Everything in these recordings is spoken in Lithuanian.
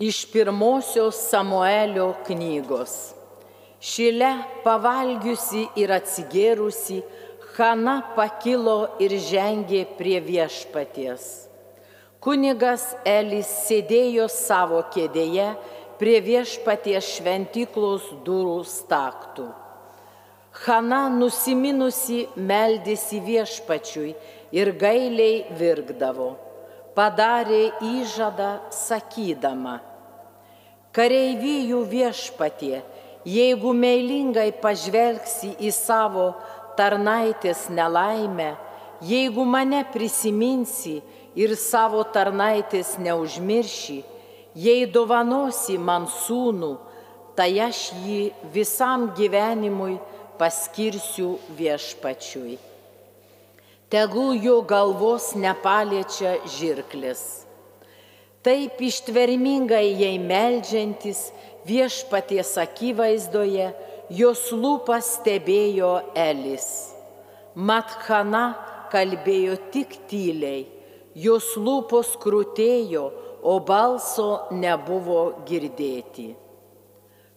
Iš pirmosios Samuelio knygos. Šile pavalgiusi ir atsigėrusi, Hana pakilo ir žengė prie viešpaties. Kunigas Elis sėdėjo savo kėdėje prie viešpaties šventyklos durų staktų. Hana nusiminusi meldėsi viešpačiui ir gailiai virkdavo. Padarė įžadą sakydama, kareivijų viešpatie, jeigu meilingai pažvelgsi į savo tarnaitės nelaimę, jeigu mane prisiminsi ir savo tarnaitės neužmirši, jei dovanosi man sūnų, tai aš jį visam gyvenimui paskirsiu viešpačiui. Tegul jo galvos nepaliečia žirklis. Taip ištvermingai jai melžiantis viešpaties akivaizdoje, jos lūpas stebėjo Elis. Mathana kalbėjo tik tyliai, jos lūpos krūtėjo, o balso nebuvo girdėti.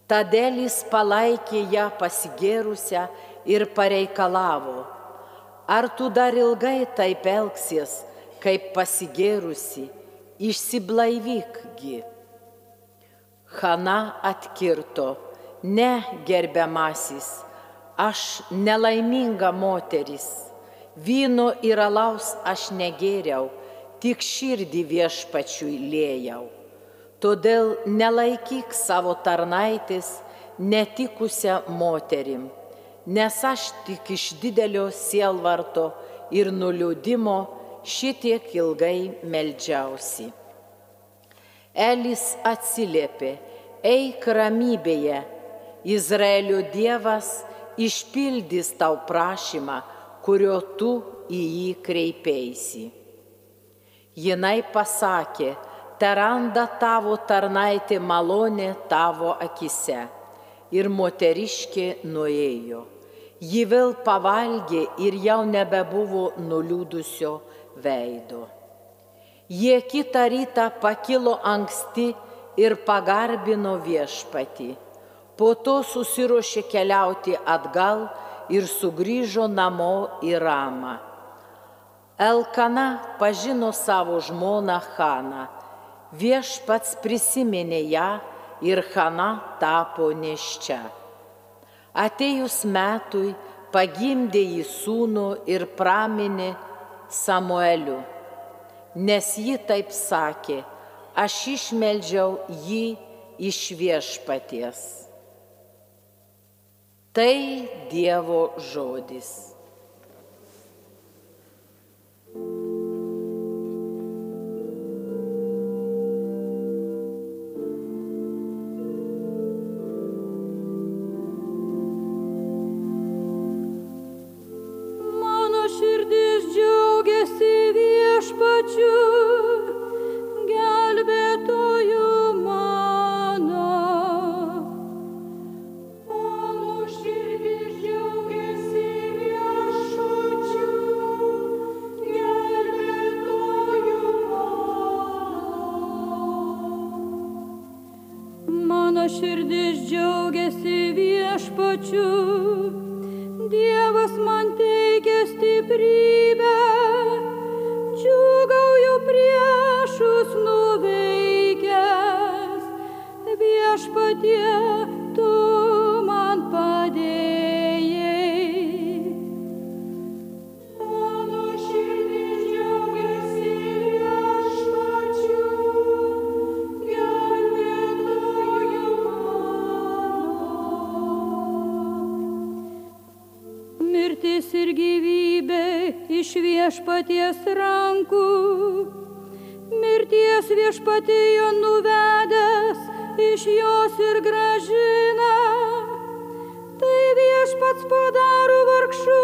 Tadėlis palaikė ją pasigėrusią ir pareikalavo, ar tu dar ilgai taip elgsies, kaip pasigėrusi, išsiblaivykgi. Hana atkirto, ne gerbiamasis, aš nelaiminga moteris, vyno ir alaus aš negėriau, tik širdį viešpačiui lėjau. Todėl nelaikyk savo tarnaitės netikusią moterim, nes aš tik iš didelio sielvarto ir nuliūdimo šitiek ilgai meldžiausi. Elis atsiliepė, eik ramybėje, Izraelio Dievas išpildys tau prašymą, kurio tu į jį kreipėsi. Jinai pasakė, teranda tavo tarnaitė malonė tavo akise. Ir moteriškė nuėjo. Ji vėl pavalgė ir jau nebebuvo nuliūdusio veido. Jie kitą rytą pakilo anksti ir pagarbino viešpatį. Po to susiruošė keliauti atgal ir sugrįžo namo į Ramą. Elkana pažino savo žmoną Haną viešpats prisiminė ją ir Hana tapo neščia. Atėjus metui pagimdė jį sūnų ir praminė Samueliu, nes ji taip sakė, aš išmeldžiau jį iš viešpaties. Tai Dievo žodis. Viešpaties rankų. Mirties viešpatėjo nuvedęs iš jos ir gražina. Tai viešpats padaro vargšų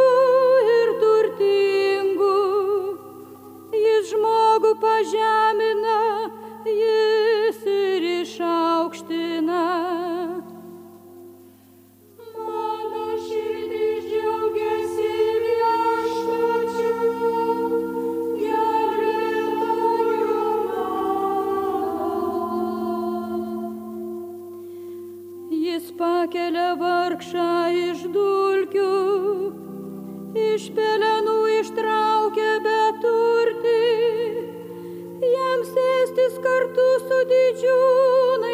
ir turtingų. Jis žmogų pažemina, jis iš pelenų ištraukia beturtį, jam sėstis kartu su didžiūnais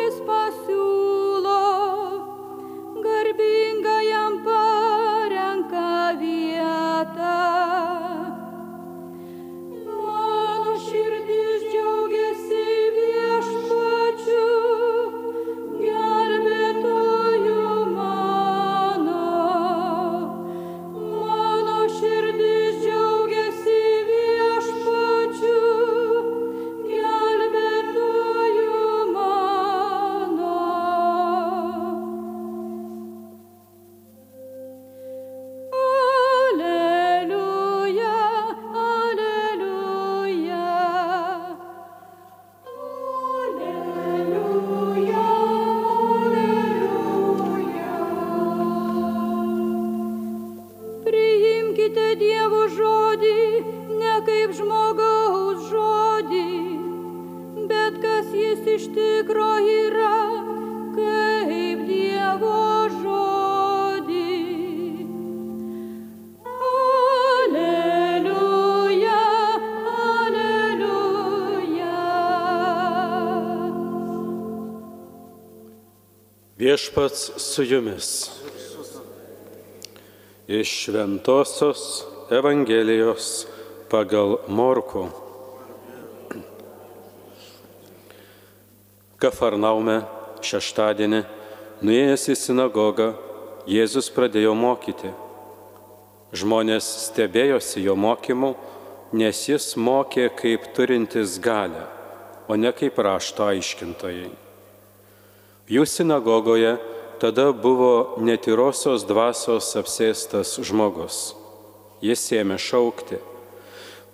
Viešpats su jumis. Iš Šventojios Evangelijos pagal Morku. Kafarnaume šeštadienį, nuėjęs į sinagogą, Jėzus pradėjo mokyti. Žmonės stebėjosi jo mokymu, nes jis mokė kaip turintis galę, o ne kaip rašto aiškintojai. Jų sinagogoje tada buvo netyrosios dvasios apsėstas žmogus. Jis ėmė šaukti,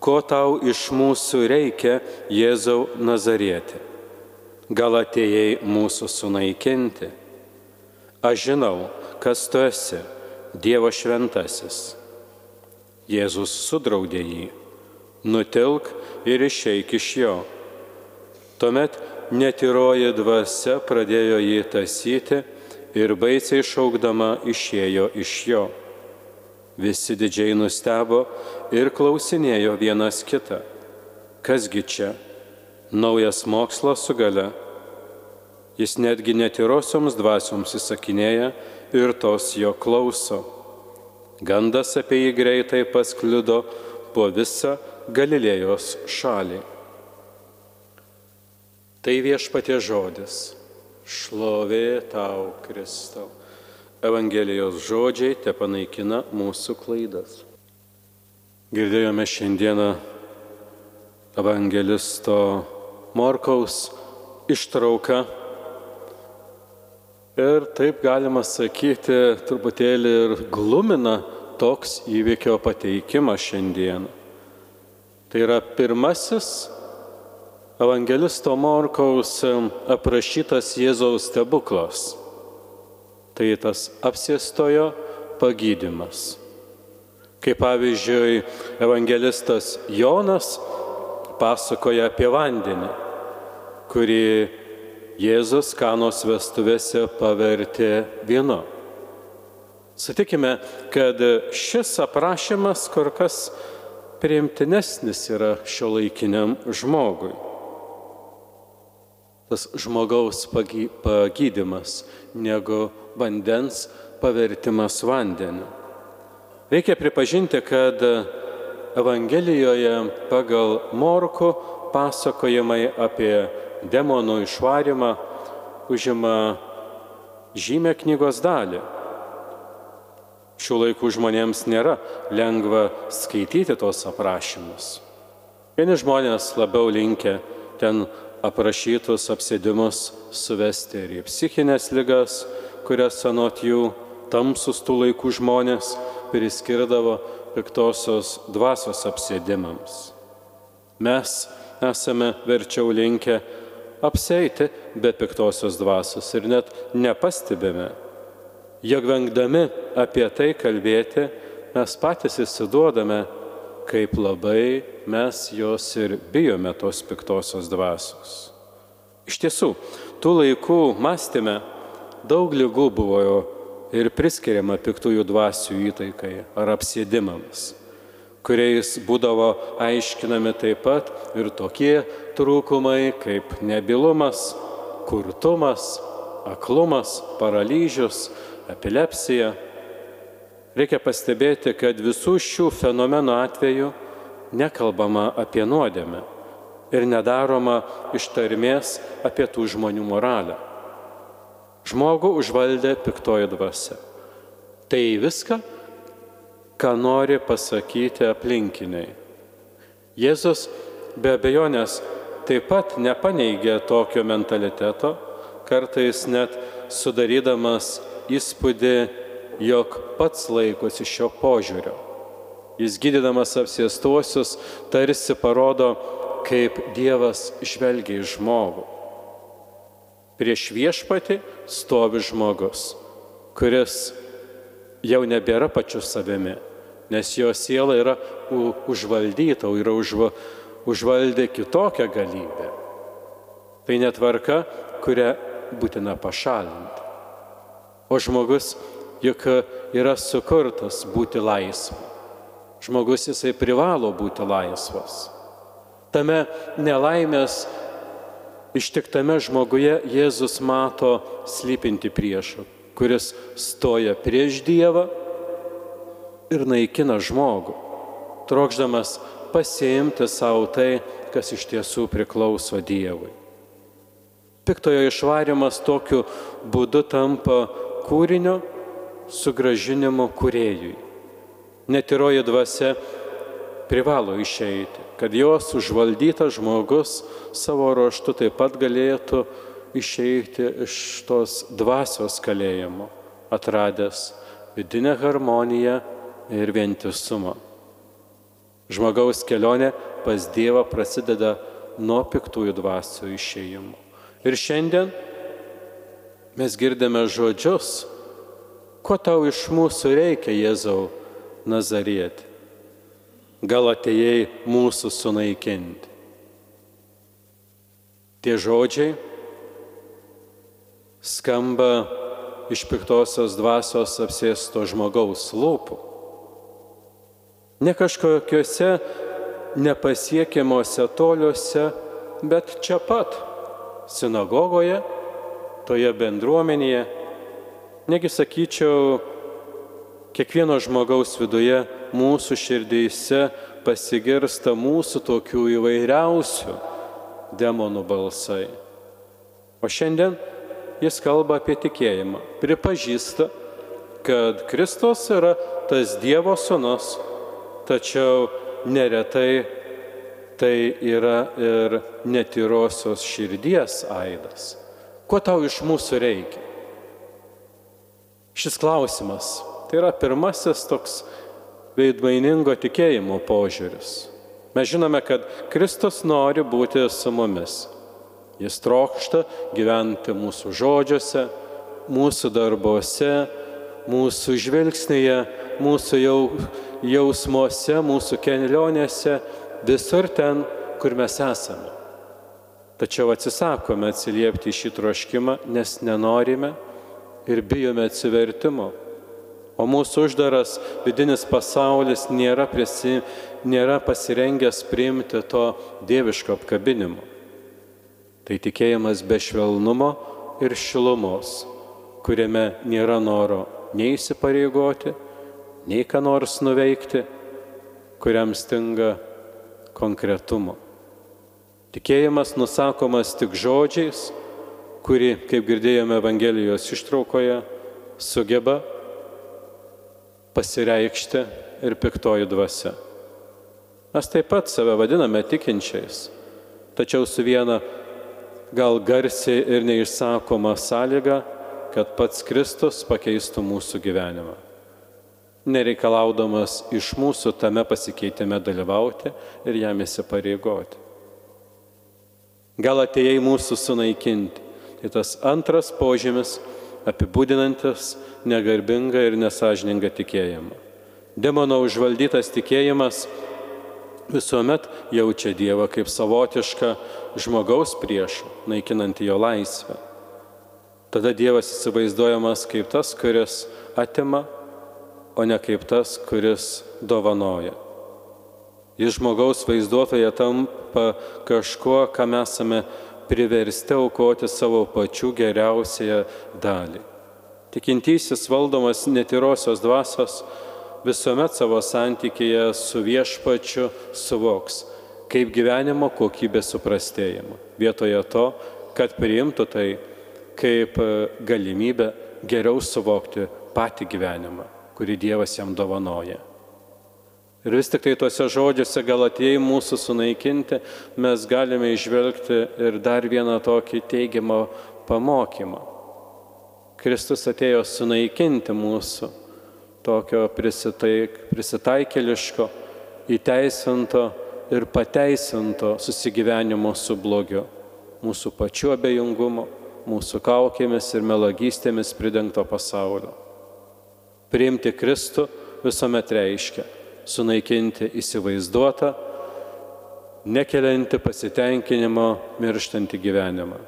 ko tau iš mūsų reikia, Jėzau Nazarietė? Gal atėjai mūsų sunaikinti? Aš žinau, kas tu esi, Dievo šventasis. Jėzus sudraudė jį, nutilk ir išeik iš jo. Tuomet netyroji dvasia pradėjo jį tasyti ir baisiai šaukdama išėjo iš jo. Visi didžiai nustebo ir klausinėjo vienas kitą. Kasgi čia? Naujas mokslas su gale. Jis netgi netyrosioms dvasioms įsakinėja ir tos jo klauso. Gandas apie jį greitai pasklido po visą Galilėjos šalį. Tai viešpatie žodis. Šlovė tau, Kristau. Evangelijos žodžiai te panaikina mūsų klaidas. Girdėjome šiandieną evangelisto Morkaus ištrauką. Ir taip galima sakyti, truputėlį ir glumina toks įvykio pateikimas šiandieną. Tai yra pirmasis evangelisto Morkaus aprašytas Jėzaus stebuklas. Tai tas apsėstojo pagydymas. Kaip pavyzdžiui, evangelistas Jonas pasakoja apie vandenį, kurį Jėzus kanos vestuvėse pavertė vienu. Sutikime, kad šis aprašymas kur kas priimtinesnis yra šio laikiniam žmogui. Tas žmogaus pagy, pagydimas negu vandens pavertimas vandeniu. Reikia pripažinti, kad Evangelijoje pagal Morku pasakojimai apie demonų išvarimą užima žymę knygos dalį. Šių laikų žmonėms nėra lengva skaityti tos aprašymus. Vieni žmonės labiau linkia ten aprašytus apsėdimus suvesti ir į psichinės ligas, kurias anot jų tamsus tų laikų žmonės priskirdavo piktosios dvasios apsėdimams. Mes esame verčiau linkę apseiti be piktosios dvasios ir net nepastebime, jog vengdami apie tai kalbėti, mes patys įsiduodame, kaip labai mes jos ir bijome tos piktosios dvasios. Iš tiesų, tų laikų mąstymė daug lygų buvo ir priskiriama piktųjų dvasių įtaikai ar apsėdimams, kuriais būdavo aiškinami taip pat ir tokie trūkumai kaip nebilumas, kurtumas, aklumas, paralyžius, epilepsija. Reikia pastebėti, kad visų šių fenomenų atveju nekalbama apie nuodėmę ir nedaroma ištarmės apie tų žmonių moralę. Žmogų užvaldė piktoji dvasia. Tai viską, ką nori pasakyti aplinkiniai. Jėzus be abejonės taip pat nepaneigė tokio mentaliteto, kartais net sudarydamas įspūdį, jog pats laikosi šio požiūrio. Jis gydydamas apsėstuosius tarsi parodo, kaip Dievas žvelgia į žmogų. Prieš viešpati stovi žmogus, kuris jau nebėra pačiu savimi, nes jo siela yra užvaldyta, yra užva, užvaldė kitokią galybę. Tai netvarka, kurią būtina pašalinti. O žmogus juk yra sukurtas būti laisvu. Žmogus jisai privalo būti laisvas. Tame nelaimės ištiktame žmoguje Jėzus mato slypinti priešą, kuris stoja prieš Dievą ir naikina žmogų, trokšdamas pasiimti savo tai, kas iš tiesų priklauso Dievui. Piktojo išvarimas tokiu būdu tampa kūrinio sugražinimo kuriejui. Netiroji dvasia privalo išeiti, kad jos užvaldytas žmogus savo ruoštų taip pat galėtų išeiti iš tos dvasios kalėjimo, atradęs vidinę harmoniją ir vientisumą. Žmogaus kelionė pas Dievą prasideda nuo piktųjų dvasių išėjimų. Ir šiandien mes girdime žodžius, ko tau iš mūsų reikia, Jėzau, Nazarietė. Gal atėjai mūsų sunaikinti. Tie žodžiai skamba iš piktosios dvasios apsėsto žmogaus lūpų ne kažkokiuose nepasiekiamuose toliuose, bet čia pat, sinagogoje, toje bendruomenėje, negi sakyčiau, kiekvieno žmogaus viduje, mūsų širdyse pasigirsta mūsų tokių įvairiausių demonų balsai. O šiandien jis kalba apie tikėjimą, pripažįsta, kad Kristus yra tas Dievo sunus, tačiau neretai tai yra ir netyrosios širdies aidas. Ko tau iš mūsų reikia? Šis klausimas tai yra pirmasis toks veidmainingo tikėjimo požiūris. Mes žinome, kad Kristus nori būti su mumis. Jis trokšta gyventi mūsų žodžiuose, mūsų darbuose, mūsų žvilgsnėje, mūsų jau jausmuose, mūsų kelionėse, visur ten, kur mes esame. Tačiau atsisakome atsiliepti šį troškimą, nes nenorime ir bijome atsivertimo. O mūsų uždaras vidinis pasaulis nėra, prisi, nėra pasirengęs priimti to dieviško apkabinimo. Tai tikėjimas be švelnumo ir šilumos, kuriame nėra noro nei įsipareigoti, nei ką nors nuveikti, kuriam stinga konkretumo. Tikėjimas nusakomas tik žodžiais, kuri, kaip girdėjome Evangelijos ištraukoje, sugeba pasireikšti ir piktoji dvasia. Mes taip pat save vadiname tikinčiais, tačiau su viena gal garsiai ir neišsakoma sąlyga, kad pats Kristus pakeistų mūsų gyvenimą nereikalaudamas iš mūsų tame pasikeitime dalyvauti ir jam įsipareigoti. Gal atėjai mūsų sunaikinti. Tai tas antras požymis apibūdinantis negarbingą ir nesažiningą tikėjimą. Demono užvaldytas tikėjimas visuomet jaučia Dievą kaip savotišką žmogaus priešą, naikinantį jo laisvę. Tada Dievas įsivaizduojamas kaip tas, kuris atima, o ne kaip tas, kuris dovanoja. Jis žmogaus vaizduotoje tampa kažkuo, ką mes esame priversti aukoti savo pačių geriausiąją dalį. Tikintysis valdomas netyrosios dvasios visuomet savo santykėje su viešpačiu suvoks, kaip gyvenimo kokybė suprastėjama. Vietoje to, kad priimtų tai kaip galimybę geriau suvokti patį gyvenimą, kurį Dievas jam dovanoja. Ir vis tik tai tuose žodžiuose gal atėjai mūsų sunaikinti, mes galime išvelgti ir dar vieną tokį teigiamą pamokymą. Kristus atėjo sunaikinti mūsų tokio prisitaik, prisitaikėliško, įteisinto ir pateisinto susigyvenimo su blogiu, mūsų pačiu abejingumu, mūsų kaukėmis ir melagystėmis pridengto pasaulio. Priimti Kristų visuomet reiškia sunaikinti įsivaizduotą, nekelianti pasitenkinimo mirštantį gyvenimą.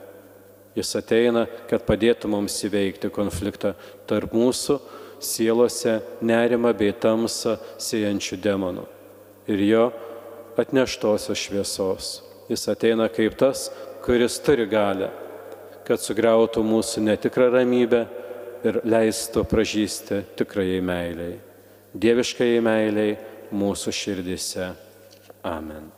Jis ateina, kad padėtų mums įveikti konfliktą tarp mūsų sielose nerimą bei tamsą siejančių demonų ir jo atneštosios šviesos. Jis ateina kaip tas, kuris turi galę, kad sugriautų mūsų netikrą ramybę ir leistų pražysti tikrajai meiliai dieviškai meiliai mūsų širdise. Amen.